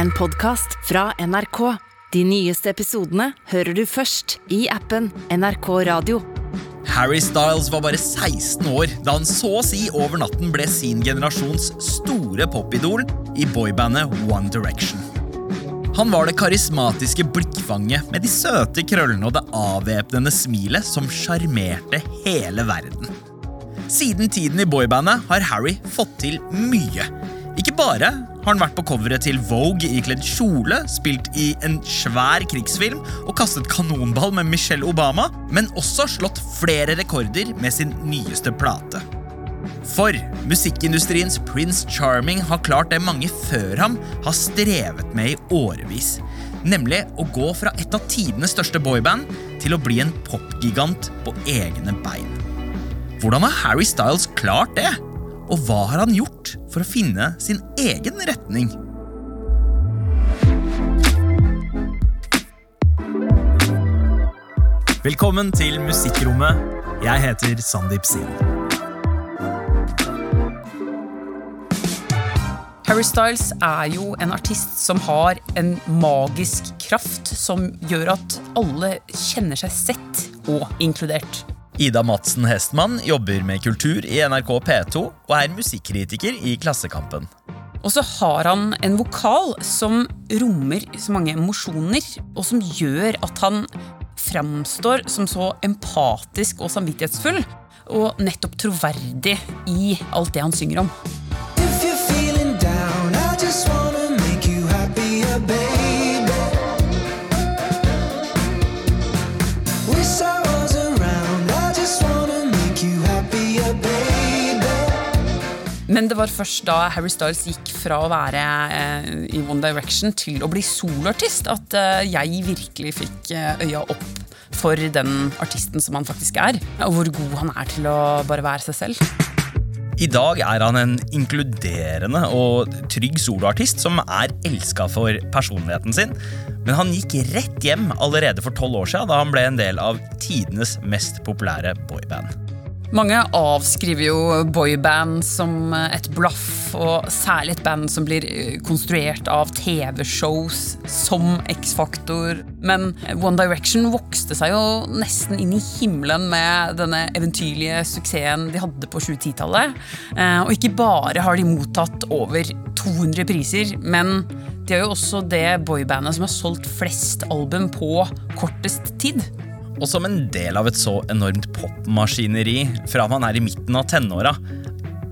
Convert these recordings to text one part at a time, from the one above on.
en podkast fra NRK. De nyeste episodene hører du først i appen NRK Radio. Harry Styles var bare 16 år da han så å si over natten ble sin generasjons store popidol i boybandet One Direction. Han var det karismatiske blikkfanget med de søte krøllene og det avvæpnende smilet som sjarmerte hele verden. Siden tiden i boybandet har Harry fått til mye. Ikke bare har han vært på coveret til Vogue ikledd kjole, spilt i en svær krigsfilm og kastet kanonball med Michelle Obama, men også slått flere rekorder med sin nyeste plate. For musikkindustriens Prince Charming har klart det mange før ham har strevet med i årevis. Nemlig å gå fra et av tidenes største boyband til å bli en popgigant på egne bein. Hvordan har Harry Styles klart det? Og hva har han gjort for å finne sin egen retning? Velkommen til Musikkrommet. Jeg heter Sandeep Singh. Harry Styles er jo en artist som har en magisk kraft som gjør at alle kjenner seg sett og inkludert. Ida Madsen Hestmann jobber med kultur i NRK P2 og er musikkritiker i Klassekampen. Og så har han en vokal som rommer så mange emosjoner, og som gjør at han framstår som så empatisk og samvittighetsfull, og nettopp troverdig i alt det han synger om. If you're down, I just wanna Men det var først da Harry Styles gikk fra å være eh, i One Direction til å bli soloartist, at eh, jeg virkelig fikk eh, øya opp for den artisten som han faktisk er. Og hvor god han er til å bare være seg selv. I dag er han en inkluderende og trygg soloartist som er elska for personligheten sin. Men han gikk rett hjem allerede for tolv år siden, da han ble en del av tidenes mest populære boyband. Mange avskriver jo boyband som et blaff, og særlig et band som blir eh, konstruert av TV-shows som X-Faktor. Men One Direction vokste seg jo nesten inn i himmelen med denne eventyrlige suksessen de hadde på 2010-tallet. Eh, Og ikke bare har de mottatt over 200 priser, men de er jo også det boybandet som har solgt flest album på kortest tid. Og som en del av et så enormt popmaskineri fra man er i midten av tenåra,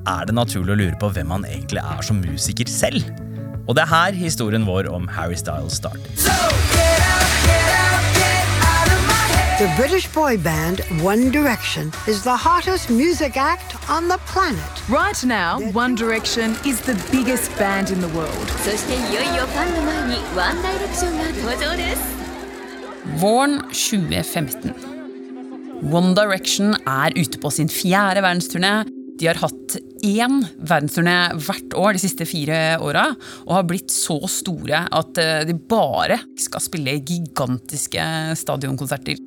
er det naturlig å lure på hvem han egentlig er som musiker selv. Og det er her historien vår om Harry Styles starter. So get out, get out, get out of my head. The British boy band One Direction is the hottest music act on the planet. Right now, One Direction is the biggest band in the world. そしていよいよファンの前にワンダイレクションが登場です Våren 2015. One Direction er ute på sin fjerde verdensturné. De har hatt én verdensturné hvert år de siste fire åra, og har blitt så store at eh, de bare skal spille gigantiske stadionkonserter.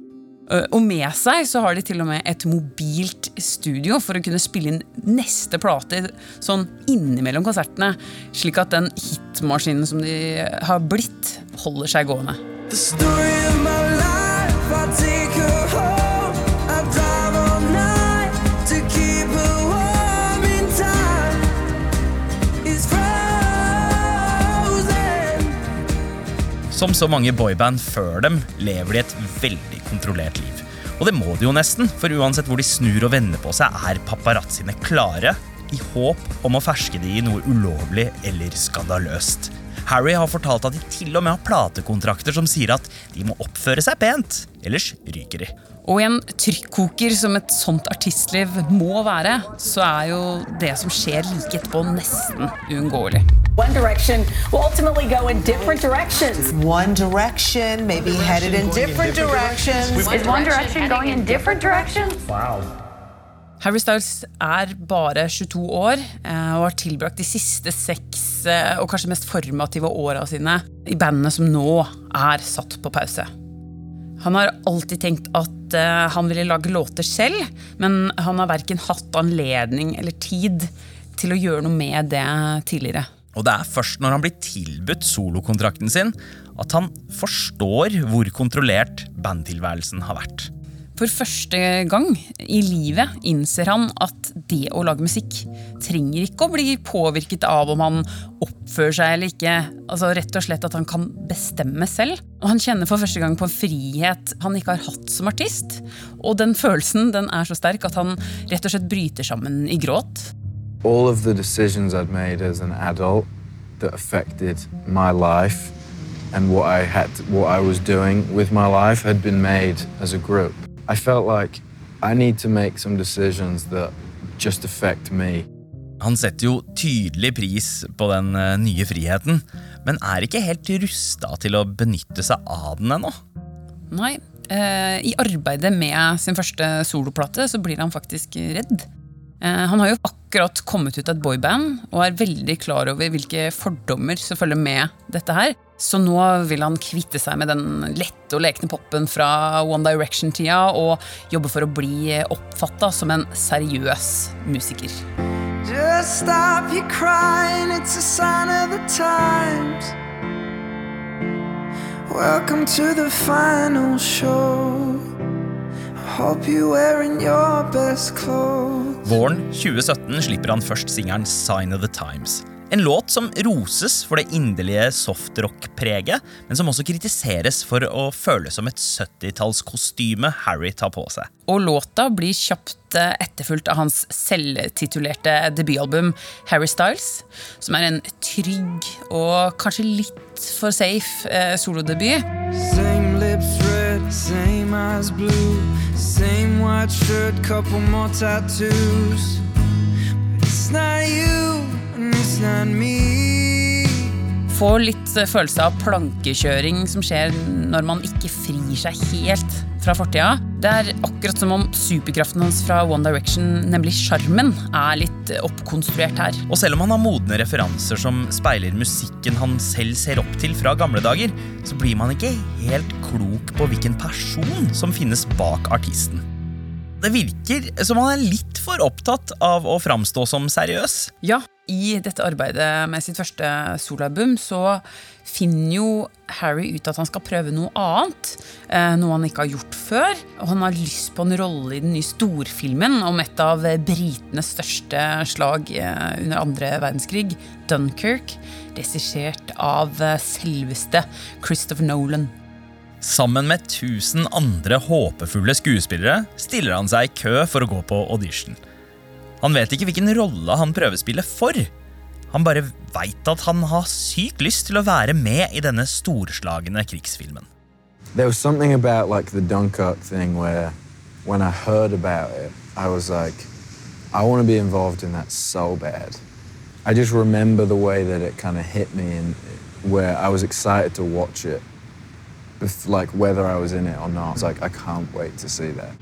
Eh, Og med seg så har de til og med et mobilt studio for å kunne spille inn neste plate sånn innimellom konsertene, slik at den hitmaskinen som de har blitt, holder seg gående. Som så mange boyband før dem lever de et veldig kontrollert liv. Og det må de jo nesten, for uansett hvor de snur og vender på seg, er paparazziene klare i håp om å ferske de i noe ulovlig eller skandaløst. Harry har fortalt at de til og med har platekontrakter som sier at de må oppføre seg pent, ellers ryker de. Og i en trykkoker som et sånt artistliv må være, så er jo det som skjer like etterpå, nesten uunngåelig. One Direction will ultimately go in different directions. One Direction, maybe headed in different directions. Is One Direction going in different directions? Harry Styles er bare 22 år eh, og har tilbrakt de siste seks eh, og kanskje mest formative åra sine i bandene som nå er satt på pause. Han har alltid tenkt at eh, han ville lage låter selv, men han har verken hatt anledning eller tid til å gjøre noe med det tidligere. Og det er først når han blir tilbudt solokontrakten sin, at han forstår hvor kontrollert bandtilværelsen har vært. For første gang i livet innser han at det å lage musikk trenger ikke å bli påvirket av om han oppfører seg eller ikke. Altså Rett og slett at han kan bestemme selv. Og Han kjenner for første gang på en frihet han ikke har hatt som artist. Og den følelsen den er så sterk at han rett og slett bryter sammen i gråt. all of the decisions I'd made as an adult that affected my life and what I had what I was doing with my life had been made as a group. I felt like I need to make some decisions that just affect me. Han setter jo tydelig pris på den eh, nye friheten, men er ikke helt rusta til å benytte seg av den ennå. Nei, eh, i arbeidet med sin første soloplate så blir han faktisk redd. Eh, han har jo akkurat kommet ut av et boyband og er veldig klar over hvilke fordommer som følger med dette her. Så nå vil han kvitte seg med den lette og lekne popen fra One Direction-tida og jobbe for å bli oppfatta som en seriøs musiker. Just stop your crying, it's a sign of the times. Welcome to the final show. Hope you're wearing your best clothes. Våren 2017 slipper han først singelen Sign of the Times. En låt som roses for det inderlige softrock-preget, men som også kritiseres for å føles som et 70-tallskostyme Harry tar på seg. Og låta blir kjapt eh, etterfulgt av hans selvtitulerte debutalbum Harry Styles, som er en trygg og kanskje litt for safe eh, solodebut. Same lips red, same eyes blue, same white shirt, couple more tattoos. But it's not you, Får litt eh, følelse av plankekjøring som skjer når man ikke frir seg helt fra fortida. Det er akkurat som om superkraften hans fra One Direction, nemlig sjarmen, er litt oppkonstruert her. Og selv om han har modne referanser som speiler musikken han selv ser opp til fra gamle dager, så blir man ikke helt klok på hvilken person som finnes bak artisten. Det virker som han er litt for opptatt av å framstå som seriøs. Ja, i dette arbeidet med sitt første soloalbum så finner jo Harry ut at han skal prøve noe annet. eh, Noe han ikke har gjort før. Og han har lyst på en rolle i den nye storfilmen om et av britenes største slag eh, under andre verdenskrig, Dunkerque. Regissert av eh, selveste Christopher Nolan. Sammen med tusen andre håpefulle skuespillere stiller han seg i kø for å gå på audition. Han vet ikke hvilken rolle han prøvespiller for. Han bare veit at han har sykt lyst til å være med i denne storslagne krigsfilmen. There was something about like the Dunkirk thing where when I heard about it, I was like, I want to be involved in that so bad. I just remember the way that it kind of hit me and where I was excited to watch it. Like whether I was in it or not. I was like, I can't wait to see that.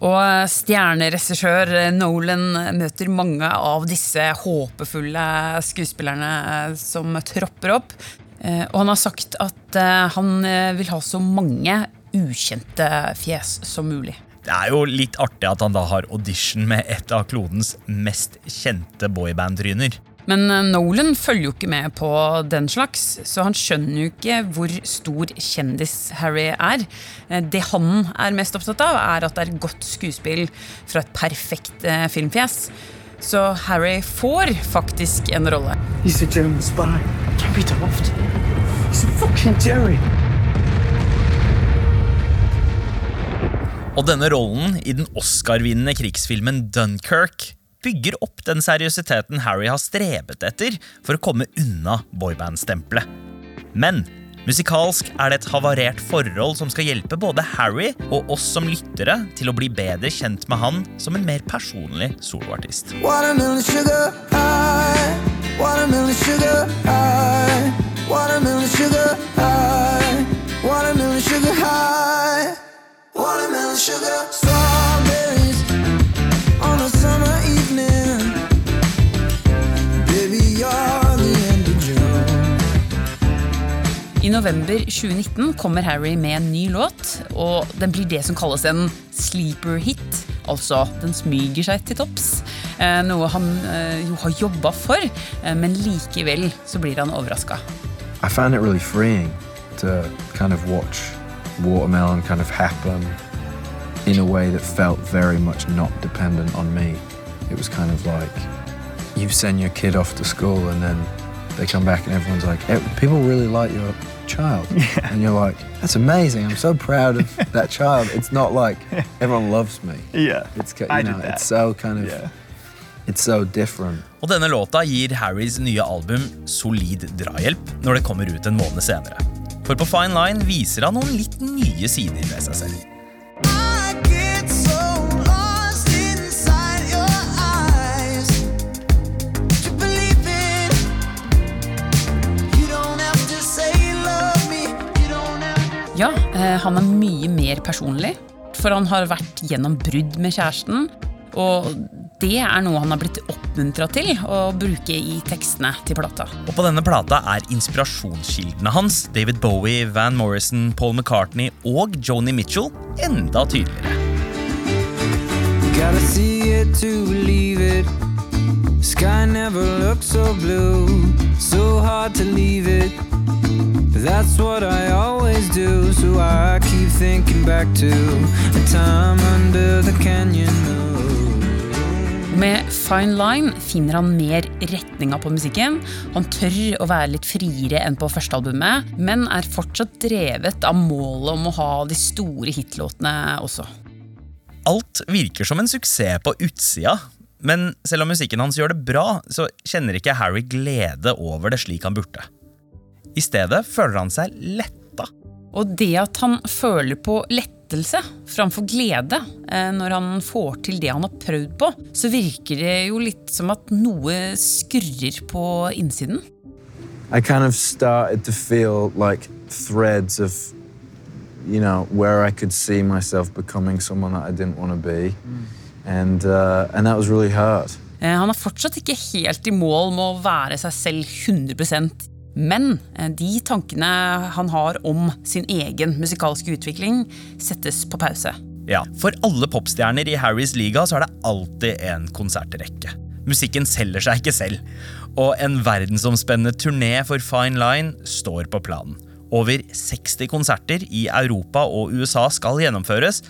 Og stjerneregissør Nolan møter mange av disse håpefulle skuespillerne eh, som tropper opp. Eh, Og han har sagt at eh, han vil ha så mange ukjente fjes som mulig. Det er jo litt artig at han da har audition med et av klodens mest kjente boyband-tryner. Men eh, Nolan følger jo ikke med på den slags, så han skjønner jo ikke hvor stor kjendis Harry er. Eh, Det han er mest opptatt av, er at det er godt skuespill fra et perfekt eh, filmfjes. Så Harry får faktisk en rolle. He's a German spy. Don't be daft. He's a fucking Jerry. Og denne rollen i den Oscar-vinnende krigsfilmen Dunkirk bygger opp den seriøsiteten Harry har strebet etter for å komme unna boyband-stempelet. Men musikalsk er det et havarert forhold som skal hjelpe både Harry og oss som lyttere til å bli bedre kjent med han som en mer personlig soloartist. Watermelon sugar high. Watermelon sugar high. Watermelon sugar high. Watermelon sugar high. Watermelon sugar. I november 2019 kommer Harry med en ny låt, og den blir det som kalles en sleeper hit. Altså, den smyger seg til topps. Eh, noe han eh, jo har jobba for, eh, men likevel så blir han overraska. Really kind of watermelon kind of happen in a way that felt very much not dependent on me. It was kind of like you send your kid off to school and then they come back and everyone's like, "Eh, people really like your child. And you're like, that's amazing. I'm so proud of that child. It's not like everyone loves me. Yeah, It's, I you did that. it's so kind of, it's so different. Og denne låta gir Harrys nye album solid drahjelp når det kommer ut en måned senere. For på Fine Line viser han noen litt nye sider ved seg selv. Ja, eh, han er mye mer personlig, for han har vært gjennom brudd med kjæresten. Og det er noe han har blitt oppmuntra til å bruke i tekstene til plata. Og på denne plata er inspirasjonskildene hans, David Bowie, Van Morrison, Paul McCartney og Joni Mitchell, enda tydeligere. Gotta see it to believe it. Sky never looked so blue, so hard to leave it. That's what I always do, so I keep thinking back to the time under the canyon. Med Fine Line finner han mer retninga på musikken. Han tør å være litt friere enn på første albumet, men er fortsatt drevet av målet om å ha de store hitlåtene også. Alt virker som en suksess på utsida, men selv om musikken hans gjør det bra, så kjenner ikke Harry glede over det slik han burde. I stedet føler han seg letta. Og det at han føler på lettelse framfor glede eh, når han får til det han har prøvd på, så virker det jo litt som at noe skurrer på innsiden. I kind of started to feel like threads of, you know, where I could see myself becoming someone that I didn't want to be. And, uh, and that was really hurt. Eh, Han er fortsatt ikke helt i mål med å være seg selv 100 men eh, de tankene han har om sin egen musikalske utvikling, settes på pause. Ja, For alle popstjerner i Harrys liga så er det alltid en konsertrekke. Musikken selger seg ikke selv, og en verdensomspennende turné for Fine Line står på planen. Over 60 konserter i Europa og USA skal gjennomføres,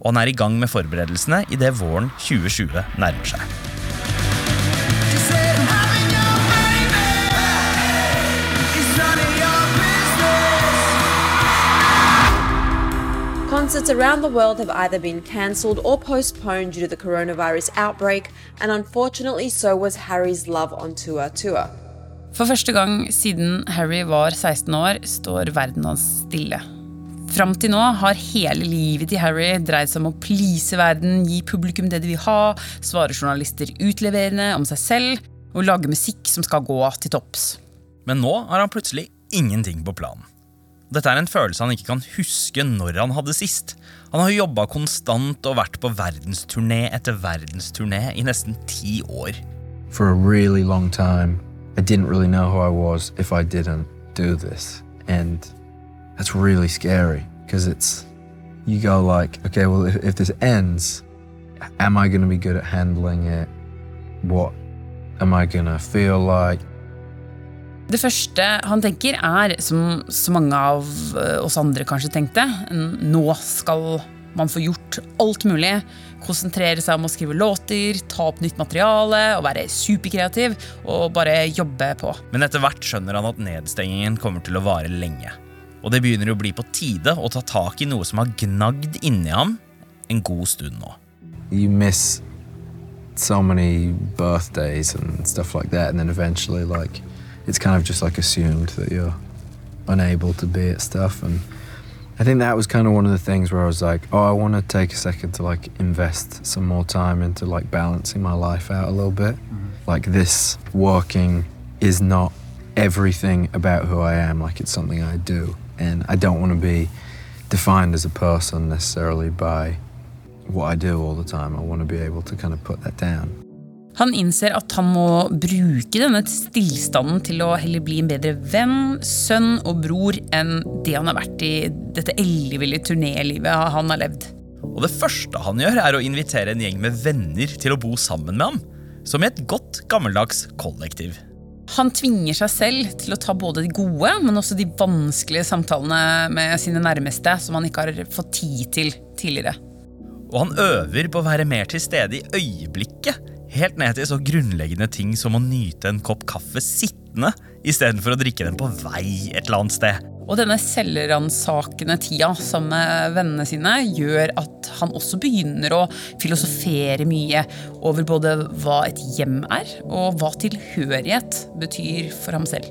og han er i gang med forberedelsene idet våren 2020 nærmer seg. Concerts around the world have either been cancelled or postponed due to the coronavirus outbreak, and unfortunately, so was Harry's Love on Tour tour. For første gang siden Harry var 16 år, står verden hans stille. Fram til nå har hele livet til Harry dreid seg om å please verden, gi publikum det de vil ha, svare journalister utleverende om seg selv og lage musikk som skal gå til topps. Men nå har han plutselig ingenting på planen. Dette er en følelse han ikke kan huske når han hadde sist. Han har jobba konstant og vært på verdensturné etter verdensturné i nesten ti år. For a really long time, I didn't really know who I was if I didn't do this. And that's really scary because it's, you go like, okay, well, if, if this ends, am I going to be good at handling it? What am I going to feel like? Det første han tenker, er, som så mange av eh, oss andre kanskje tenkte, nå skal man få gjort alt mulig. Konsentrere seg om å skrive låter, ta opp nytt materiale og være superkreativ. Og bare jobbe på. Men etter hvert skjønner han at nedstengingen kommer til å vare lenge. Og det begynner å bli på tide å ta tak i noe som har gnagd inni ham en god stund nå. You miss so many birthdays and stuff like that, and then eventually, like, it's kind of just like assumed that you're unable to be at stuff. And I think that was kind of one of the things where I was like, oh, I want to take a second to like invest some more time into like balancing my life out a little bit. Mm-hmm. Like, this working is not everything about who I am, like, it's something I do. And I don't want to be defined as a person necessarily by what I do all the time. I want to be able to kind of put that down. Han innser at han må bruke denne stillstanden til å heller bli en bedre venn, sønn og bror enn det han har vært i dette elleville turnélivet han har levd. Og det første han gjør, er å invitere en gjeng med venner til å bo sammen med ham. Som i et godt, gammeldags kollektiv. Han tvinger seg selv til å ta både de gode, men også de vanskelige samtalene med sine nærmeste som han ikke har fått tid til tidligere. Og han øver på å være mer til stede i øyeblikket. Helt ned til så grunnleggende ting som å nyte en kopp kaffe sittende istedenfor å drikke den på vei et eller annet sted. Og denne selvransakende tida sammen med vennene sine gjør at han også begynner å filosofere mye over både hva et hjem er, og hva tilhørighet betyr for ham selv.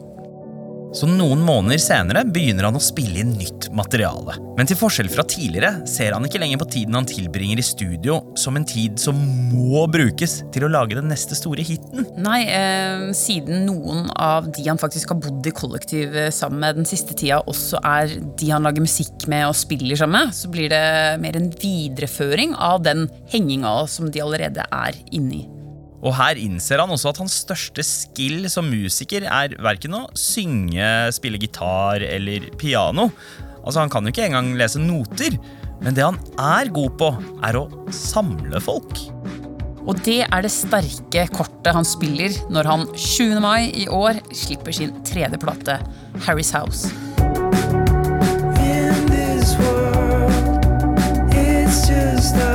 Så noen måneder senere begynner han å spille inn nytt materiale. Men til forskjell fra tidligere ser han ikke lenger på tiden han tilbringer i studio som en tid som må brukes til å lage den neste store hiten. Nei, eh, siden noen av de han faktisk har bodd i kollektiv eh, sammen med den siste tida, også er de han lager musikk med og spiller sammen med, så blir det mer en videreføring av den henginga som de allerede er inne i. Og her innser han også at hans største skill som musiker er verken å synge, spille gitar eller piano. Altså Han kan jo ikke engang lese noter. Men det han er god på, er å samle folk. Og det er det sterke kortet han spiller når han 20. mai i år slipper sin tredje plate, Harry's House. In this world, it's just us.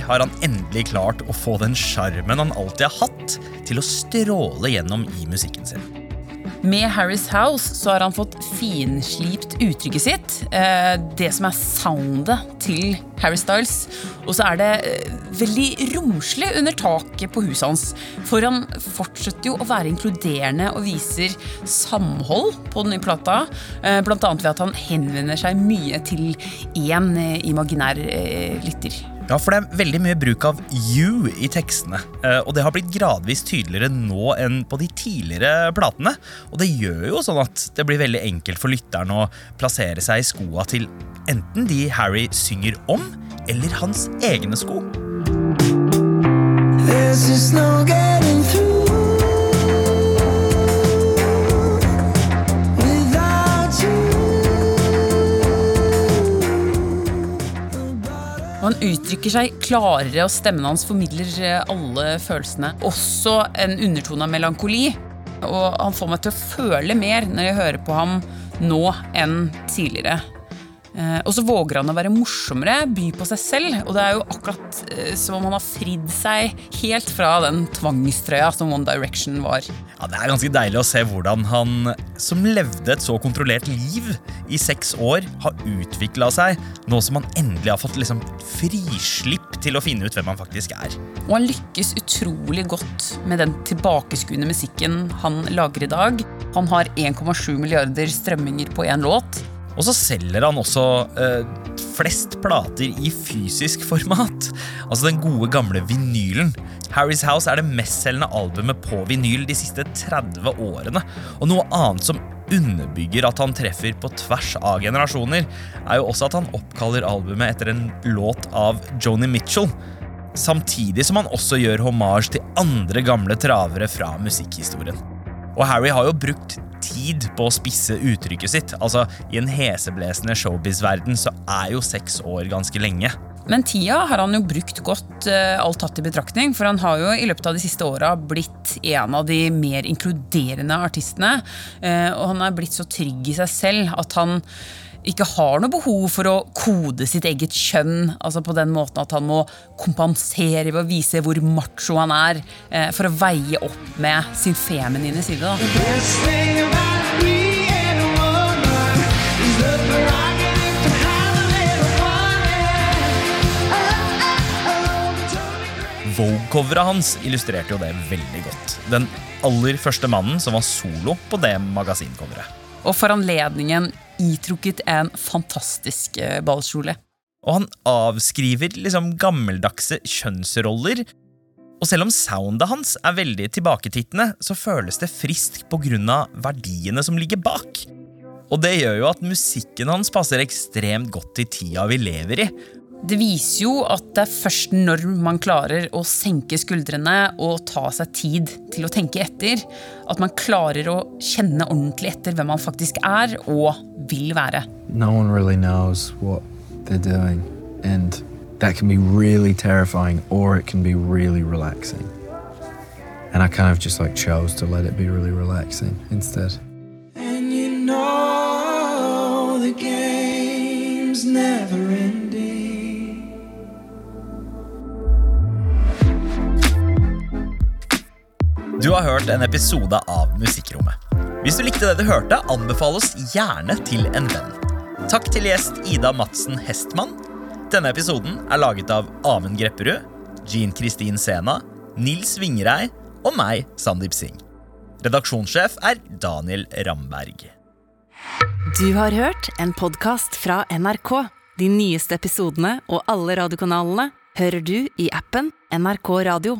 Her har han endelig klart å få den sjarmen han alltid har hatt, til å stråle gjennom i musikken sin. Med Harry's House så har han fått finslipt uttrykket sitt. Eh, det som er soundet til Harry Styles. Og så er det eh, veldig romslig under taket på huset hans. For han fortsetter jo å være inkluderende og viser samhold på den nye plata. Bl.a. blant annet ved at han henvender seg mye til én eh, imaginær eh, lytter. Ja, for det er veldig mye bruk av you i tekstene. eh, Og det har blitt gradvis tydeligere nå enn på de tidligere platene. Og det gjør jo sånn at det blir veldig enkelt for lytteren å plassere seg i skoa til enten de Harry synger om, eller hans egne sko. This is no getting Han uttrykker seg klarere, og stemmen hans formidler eh, alle følelsene. Også en undertone av melankoli. Og han får meg til å føle mer når jeg hører på ham nå enn tidligere. Eh, og så våger han å være morsommere, by på seg selv. Og det er jo akkurat eh, som om han har fridd seg helt fra den tvangstrøya som One Direction var. Ja, Det er ganske deilig å se hvordan han, som levde et så kontrollert liv i seks år, har utvikla seg, nå som han endelig har fått liksom frislipp til å finne ut hvem han faktisk er. Og han lykkes utrolig godt med den tilbakeskuende musikken han lager i dag. Han har 1,7 milliarder strømminger på én låt. Og så selger han også eh, flest plater i fysisk format. Altså den gode, gamle vinylen. Harry's House er det mestselgende albumet på vinyl de siste 30 årene. Og noe annet som underbygger at han treffer på tvers av generasjoner, er jo også at han oppkaller albumet etter en låt av Joni Mitchell. Samtidig som han også gjør hommage til andre gamle travere fra musikkhistorien. Og Harry har jo brukt tid på å spisse uttrykket sitt. Altså, I en heseblesende showbiz-verden så er jo seks år ganske lenge. Men tida har han jo brukt godt, eh, alt tatt i betraktning. For han har jo i løpet av de siste åra blitt en av de mer inkluderende artistene. eh, Og han er blitt så trygg i seg selv at han ikke har noe behov for å kode sitt eget kjønn. Altså på den måten at han må kompensere ved å vise hvor macho han er. eh, For å veie opp med sin feminine side. da. Vogue-coveret hans illustrerte jo det veldig godt. Den aller første mannen som var solo på det magasincoveret. Og for anledningen itrukket en fantastisk eh, ballkjole. Og han avskriver liksom gammeldagse kjønnsroller. Og selv om soundet hans er veldig tilbaketittende, så føles det friskt pga. verdiene som ligger bak. Og det gjør jo at musikken hans passer ekstremt godt i tida vi lever i. Det viser jo at det er først når man klarer å senke skuldrene og ta seg tid til å tenke etter, at man klarer å kjenne ordentlig etter hvem man faktisk er og vil være. No one really knows what they're doing, and that can be really terrifying or it can be really relaxing. And I kind of just like chose to let it be really. Du har hørt en episode av Musikkrommet. Hvis du likte det du hørte, anbefal oss gjerne til en venn. Takk til gjest Ida Madsen Hestmann. Denne episoden er laget av Amund Grepperud, Jean Kristin Sena, Nils Vingerei og meg, Sandeep Singh. Redaksjonssjef er Daniel Ramberg. Du har hørt en podkast fra NRK. De nyeste episodene og alle radiokanalene hører du i appen NRK Radio.